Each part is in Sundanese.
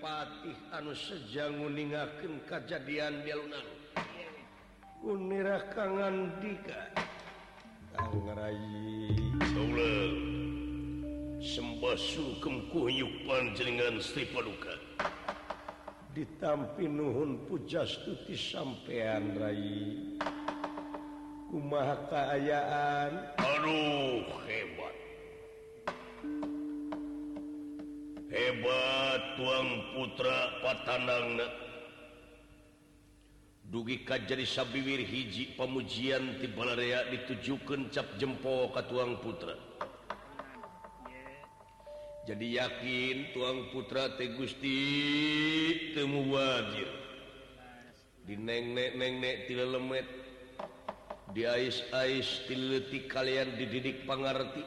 Patih anu sejaingkim kejadianlu kang diga sembah sukemkuy pan jeuka ditampping nuhun pucjas putti sampeanrai Um Kaayaan aduh hewan tuang Putra patan Hai dugi kajjar Sabiwir hiji pemujian tibalrea dituju kecap jempo tuang putra jadi yakin tuang Putra Tegustitemu wajir dineknek tidak lemet diti kalian did didik penggarti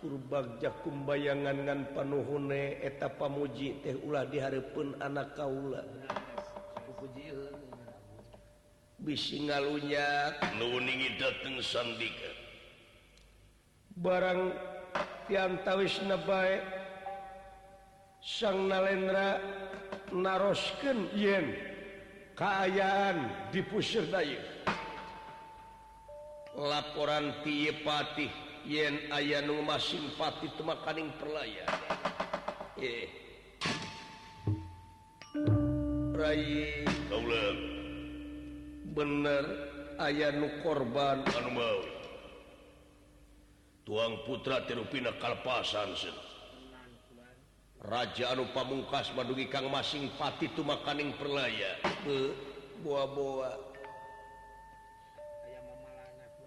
kurbag jaum bayanganan penuhune eteta pamuji tehlah di hari pun anak kaula bis ngalunyaingi sand Hai barang pianta wissnaba sangna Lendra narosken yen keayaan dipusir day Hai laporan tiyepatihan aya mas simpati itu makaning perlay eh. bener ayanu korban tuang Putra terinapasan jaan ruamungkas Maungi Kang masingpati itu makaning perlaya ke buah-bowa itu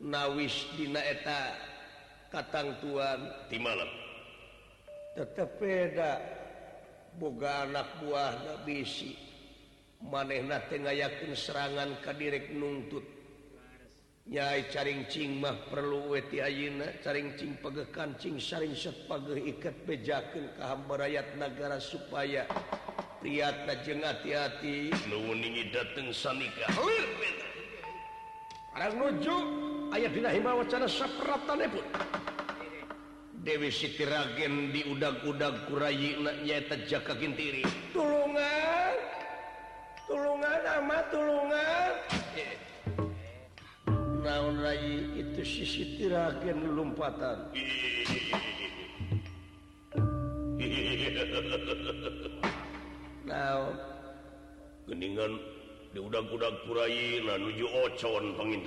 nawisdinaeta Katang tuan di malam tetapda boga anak buah nggaki maneh Ten ya serangan kak nuntutnyaai caringcingmah perlu wetiunaingcing page kancing sering sepa ikatja kaham berayat negara supaya lihat jeng hati-hating nujuk hi sakkra Dewi si tiragen di udahkuda kurainyajak ka dirilungantullungan namatullungan na itu sisi tiragentaningan di udah-kudak puraiju ocon pengin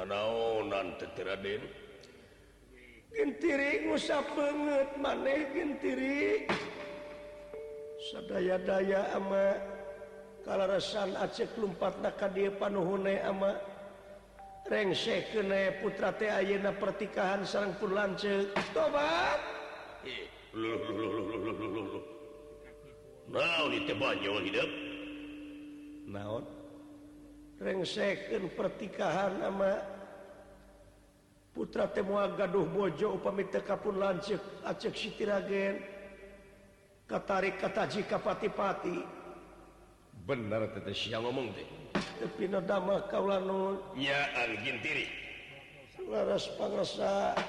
na banget man se day-daya ama kalau ressan Acehmpat naka panuh amangsek keai putrate Ana pertikahan sangpun lance second pertikahan nama Hai putra temmugaduh Bojo upaka pun lance Aceh Sigen katarik kata jika pati-pati benar siang ngomong de kau yagin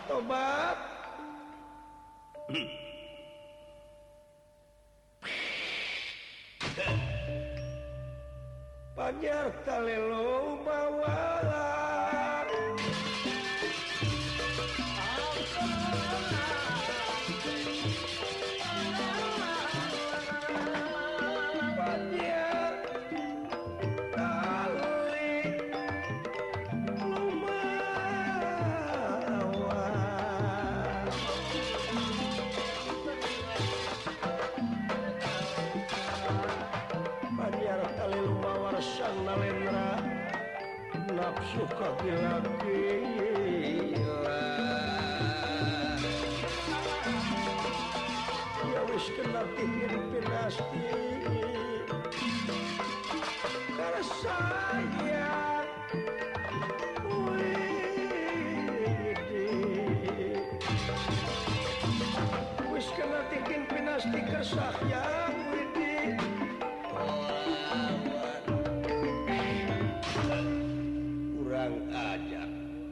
to dan gierta le lupawala. kin penasti Shaya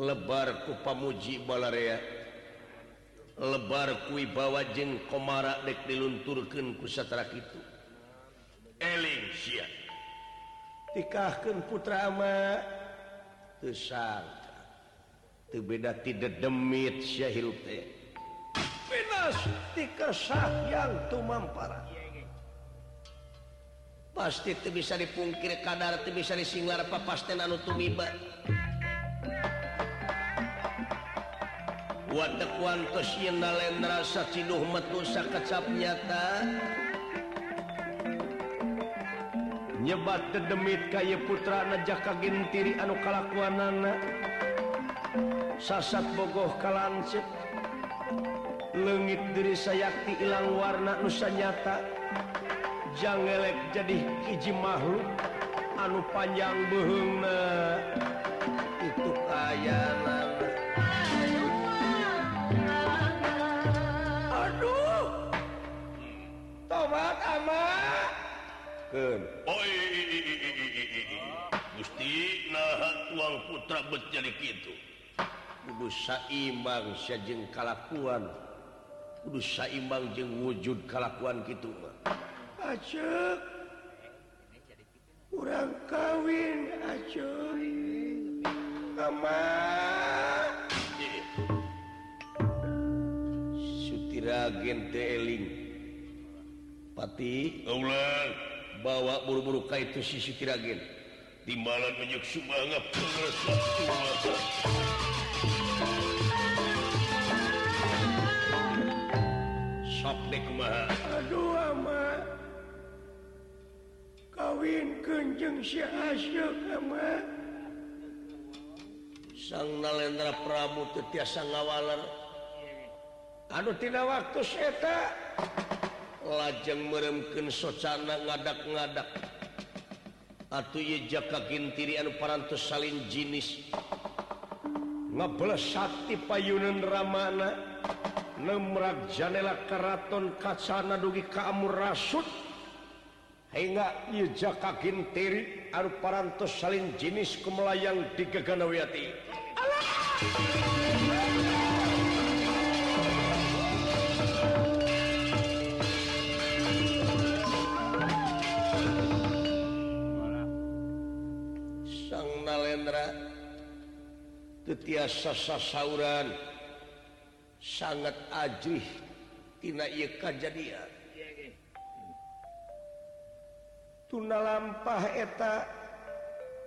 lebarku pamuji balaria lebar kui bawajen komara dek diluunturkan kutara itutikahkan Putra beda tidak de Syhil yang pasti itu bisa dipungkir kadar bisa disinggara papa tumi met Nusa kecap nyata nyebate demit kay putra Jakka tiri anu kaluanna Sasat Bogoh ka lancet lenggit diri sayakti ilang warna nusa nyata janganngeek jadi Kiji maluk anu panjang bohunga itu kayku Gusti uang putra gitu sambang Syjeng kallakuan lu Sambang jeng wujud kalakuan gitu orang kawin acuri shutira Gen Tling Patih Allah bawaburu-buruka itu sisi kiragen di malam menjuk semanganikuh kawin kenceng Sy sangndra praamuasawaller Aduh tidak waktu seta lajang meremken socana ngadak- ngadak ataujakkak tiri Anuparans saling jinisnge Sakti payunnan Ramana nemrakjanla keraton kacana dugi kamuur Rasut Hai enggakkak aruparans saling jinis ke melayang di Kegandawiati biasa saasauran sangat ajiih Ti Hai tuna lampmpa eta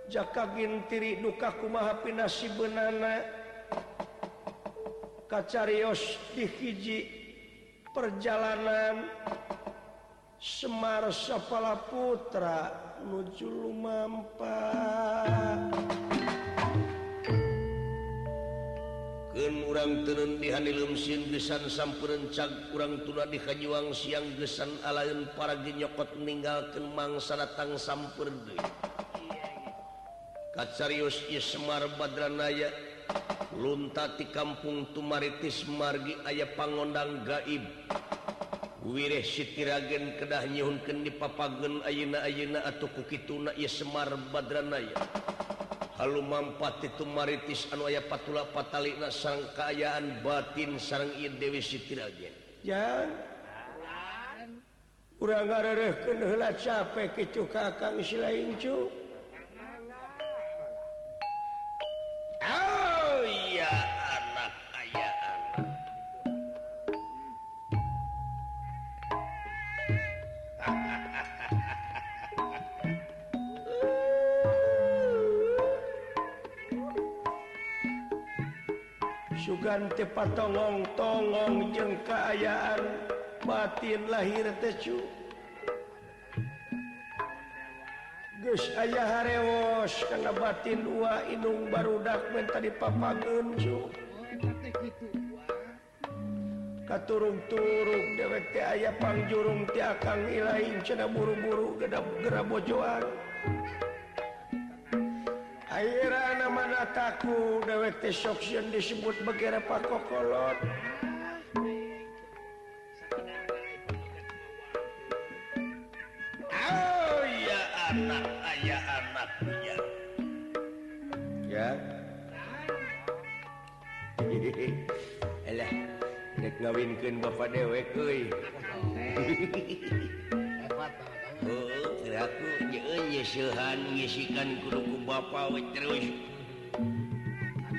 Jakkaginntiri nukakumahapinsi bananaana kacarrios diji perjalanan Semarsapaputra lujulummpa orang tenun dihanlumsinan samperncag kurang tuna di Kanyuwang siang gesan alayan para di yokot ning Teangsa datangng samde Katcarius y Semar Baranaya Luntaati kampung Tuaritis margi aya pangondang gaib Wirih Sitigen kedah nyihunken di papagen aina ana atau kuki tuna y Semar Baranaya. Allummpa titu maritis anuaya patulapatatalina sa kayan batin sarangdewisi Ti. Uranggara rehken hela capek kecukakang si laincu. tepatonglong-tonlong jengka ayaan batin lahircu Gu ayarewos karena batin dua hidung baru Dament tadi papa gencu ka turung turug dewek ayahpangjurung ti akan lah cena buru-buru kedap grabbojoan punya aku dewek option disebut bergera pakokolotiya oh, anak aya anak punya ba dewekuuhan ngikan kurung ba terus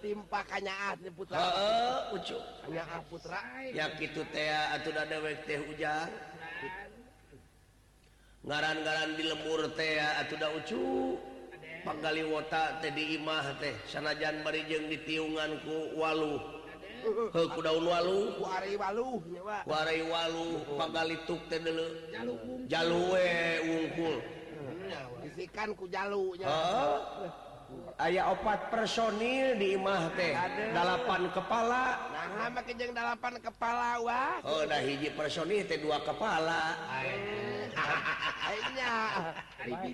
timpanyaancu hujan ngaran-galan di lembur tea atau udah Ucu Pagalita tadidimah sanajan bariajeng ditiunganku wauh kekuululuai wa Pagali dululu ungkul hmm, bisikanku jalnya ayaah obat personil diimah THpan kepalang delapan kepala Wah oh, hiji personil T2 kepala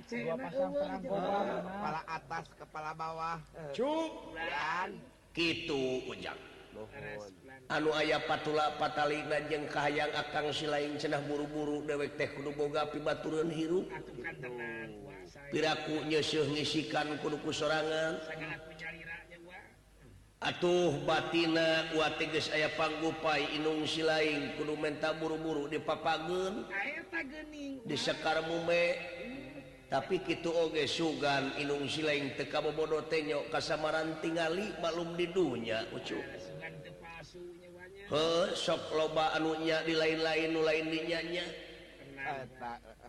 kepala atas kepala bawah gitu ujang anu ayaah patula pattali dan jengkaang akan silain cenah buru-buru dewek teknologi Boga piba turun Hirup ku nyeyuhisikan kuduku serangan atuh batina wat teges ayapanggupai inung si lain kudu mentaburu-buru dipagung dikar mume tapi gitu oge sugan inung silain tekabodo teny kasamaran tinggali balum di dunyacu sok loba anunya di lain-lain lain minynya apa aku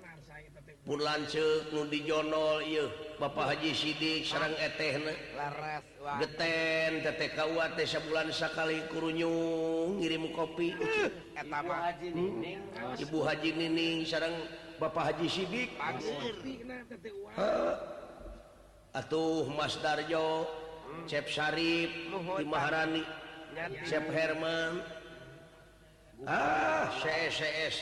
punya lancet nu di Jonol Bapak Haji Sidik Serang et tehK bulankali kur ngi kopi eh, ibu haji hmm? ini sarang Bapak Haji Sidik atuh Masterjo hmm. Syifmahrani Herman cs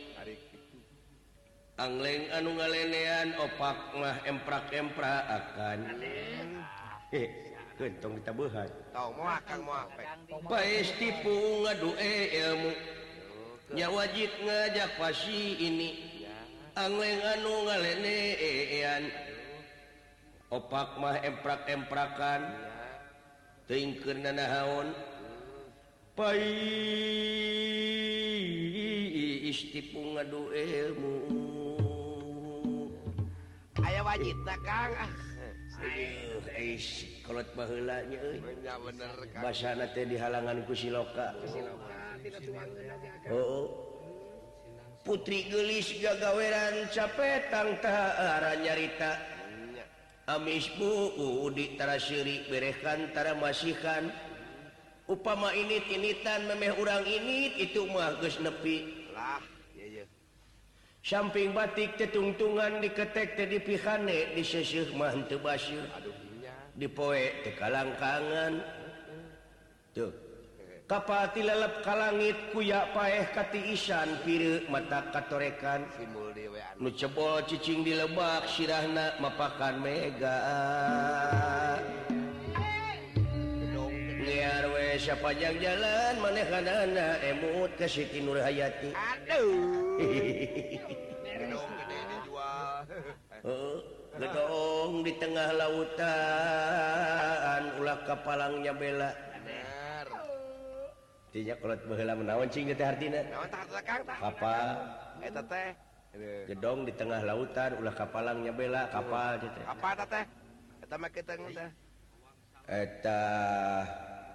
an ngalenean opakmah rakkempra akan kentung eh, kitamunya wajib ngajak pasti ini an anune opakmah Emrak temprakan tekerun istipung ngaduelmumu Ah. nya dianganoka oh, oh. putri gelis gagaweran capetang tarahnyarita amis Bu ditarayrik berekantara maskan Upama ini tinnitan memeh orang ini itu magus lebihpi laku punya samampping batik keuntungan diketek te diphane di mantu Basyu dipoek tekalangkangan kappati leleb ka langit kuya paeh kati Isan pi mata katorekan nucebol cucing di lebak sirahna mapakan Mega we pajang-jalan man ke Hayatiuh ong di tengah lautan lah kapallangnya bela tidaktla menawan gedong di tengah lautan ulah kapallangnya eh, bela kapal pertama kita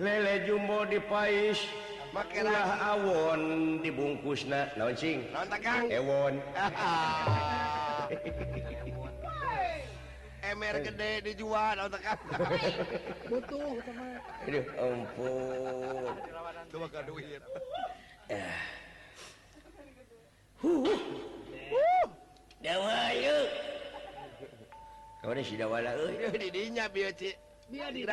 le jumbo di Pa makelah awon dibungkus nah launching Em gede dijual owa eh. di-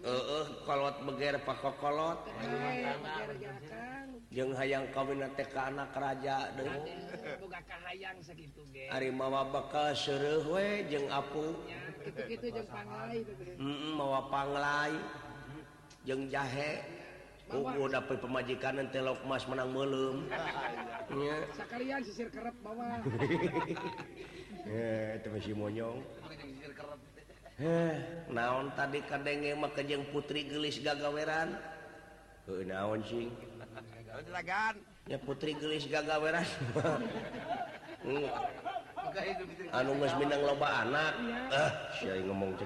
eh kalaut begera pakkolot jeng hayang kawinKak keraja deng harimawa bakal Suruh jeng aku mauwa panai jeng jahegu dapat pemajikan nantilo em Mas menang belumyong he eh, naon tadi kadangnge makajeng putri gelis gagaweranon putriis gagaan anuang loba anak si ngomongruk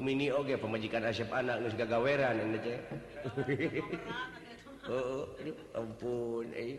Mini pemajikan asap anak gagaan ampun eh.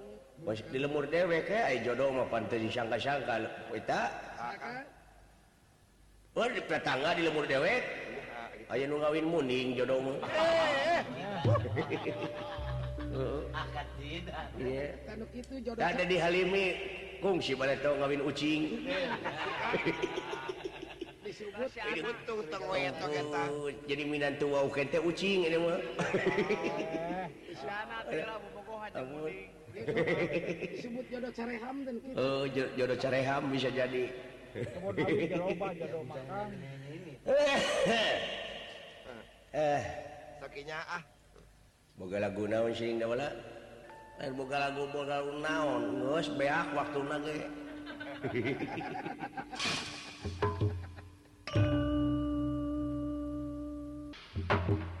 di lemur dewek jodo pan sangngka-sngka di lemur dewek aya ngawinmuning jodo eh, eh, eh. ada di hal ini fungsi pada ngawin ucing jadi tua hehehebutjodo oh, cereham bisa jadi eh kakinya ahguna lagu naun eh, beak waktu lagi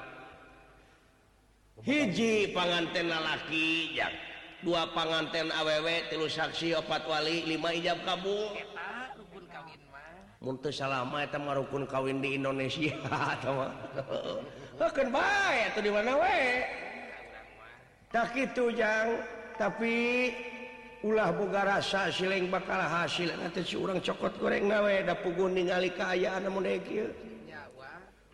hiji panganten lalaki dua panganten aww tilusaksi opat wali 5 ijab kabumunt alama rukun kawin di Indonesia tak itu jangan tapi ulah ga rasa siing bakal hasil kurang cokot gorengwe da guning kayan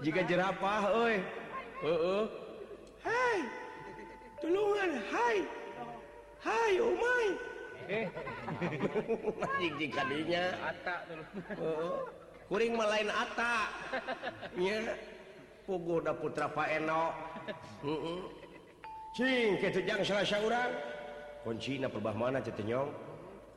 jika jerapah uh haian hai hai mynya eh. kuring melainta ku da putrapak eno kejang salahyauran kuncinaapabah mana ceyongng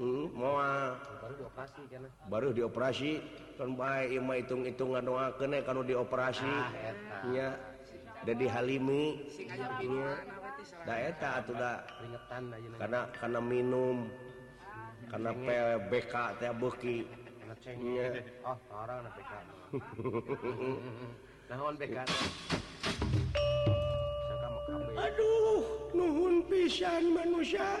Hmm, mau ah. baru dioperasi terba hitung-ung nga doa kenek kalau dioperasinya jadi hal ininya atau karena karena minum hmm, karena PbK buki oh, Aduh nun pisan manusia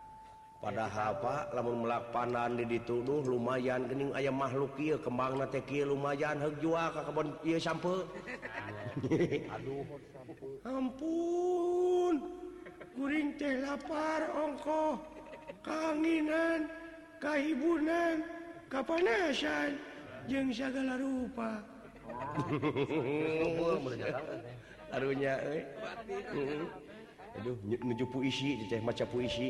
pada apalama lapanan dituduh lumayankening ayam makhluk kembangq lumayan hakjuaka ka sampeuh ampun kuri teh lapar ongko kanginan kaiban kapan je segala rupanyauh jupu isi maca puis isi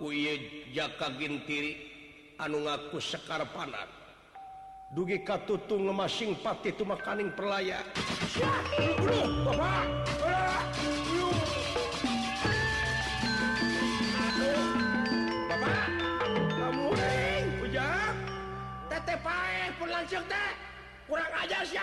mauye jakagin tiri anu ngaku sekar panan dugi kattu tuh ngemasing pat itu makaning per layak kurang aja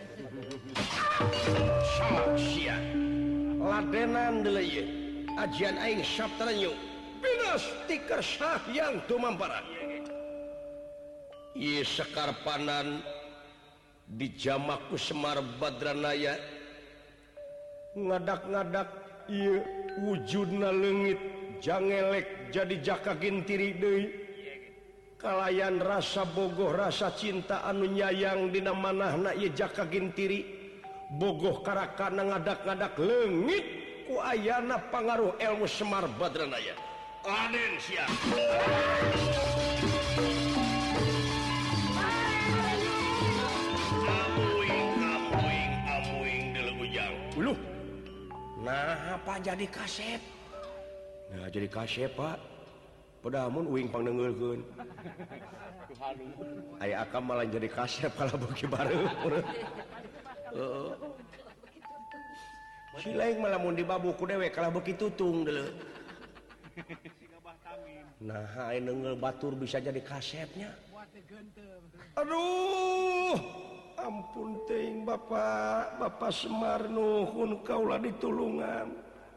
laan delaying Sabtra newstiker Syaf yang cummanpara Oh ye sekarpanan di Jamakku Semar Badraya Hai ngadak-ngadak wujud na legit janganngelek jadi Jakkagin tiri De punya pelalayan rasa bogoh rasa cinta anu nyayang di namanahnakjak kagin tiri bogoh karakan nga-gadak lenggit kuna pangaruh Elmu Semar Baran ya Nah apa jadi kasep jadi kas Pak akan malah jadi kasset kalaung diku dewe kalau begitu Nahgel batur bisa jadi kassetnyauh ampun te Bapak Bapak Semarnuhun kauulah ditulungan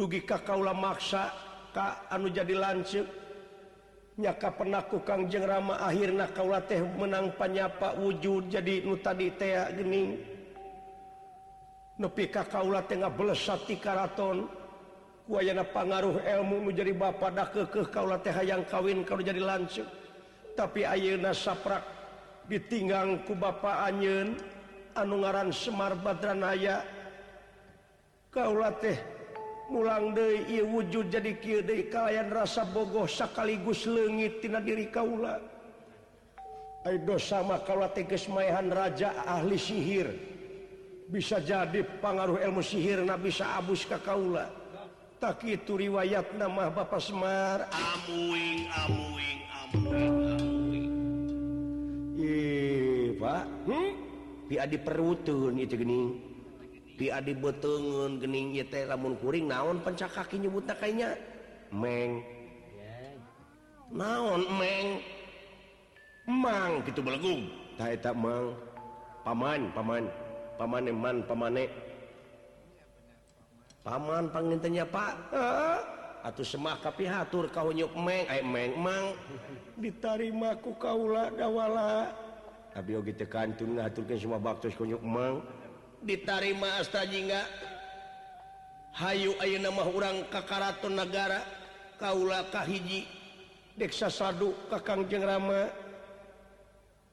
Ka Kaula maksa Kak anu jadi lancenyaka pernahku Kang jengerrama akhirnya kau menangangkannya Pak wujud jadi nu tadini lebihpi ka kauula Ten beles Sa raton way pangaruh ilmu menjadi ba ke ke Kaula Teha yang kawin kalau jadi lance tapi Ayeuna saprak ditinggangku bapak anen anu ngaran Semarbadra aya kauula Teha ulang De wujud jadi kalian rasa bogosa sekaliguslengit Tidiri Kaula sama kalau kesmaahan Raja ahli sihir bisa jadi pangaruh ilmu sihir Nabi bisa abus Ka Kaula tak itu riwayat nama Bapak Semar dia di perutun itu gini Adi botungun gening lamunkuring naon pencakak buta kayaknya naonang gitu begu Pamanman pamaneman Paman penginnya Pak atau sema tapiatur kaunyuk ditarrimaku kauwala tapi gitu kantungatur semua waktuuk Mang ditarima Astaji Hayu Ayu nama orang Kakaraton negara Kaula Kahiji deka Saduk kakang jengerrama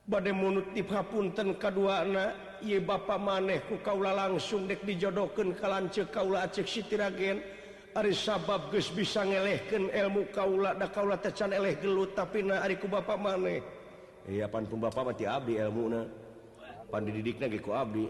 badai mut tiphapun ten kaduana ye Bapak maneh kok kauula langsung dek didoken kal kauulaecekgen Ari sabab guys bisa ngelehkan ilmu Kaula ka tecanut tapi nah Aku ba maneh ya panpun Bapak mati Abi ilmu pandididiknya gitu Abli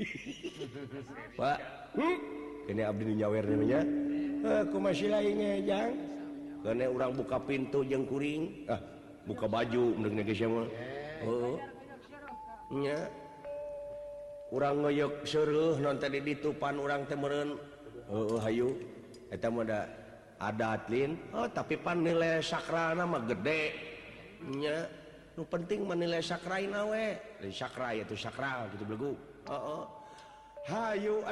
Pak ini hmm? Jawer namanya aku eh, masih lainnya jangan kenek orang buka pintu yangkuring ah buka baju Hai orangok suruh non tadi ditupan orang temmarin oh, oh, hayyu ada ada atlin Oh tapi pan nilai sakkra nama gedenya lu penting menilai sakkrawe sakkra yaitu sakral gitu begu Hayyu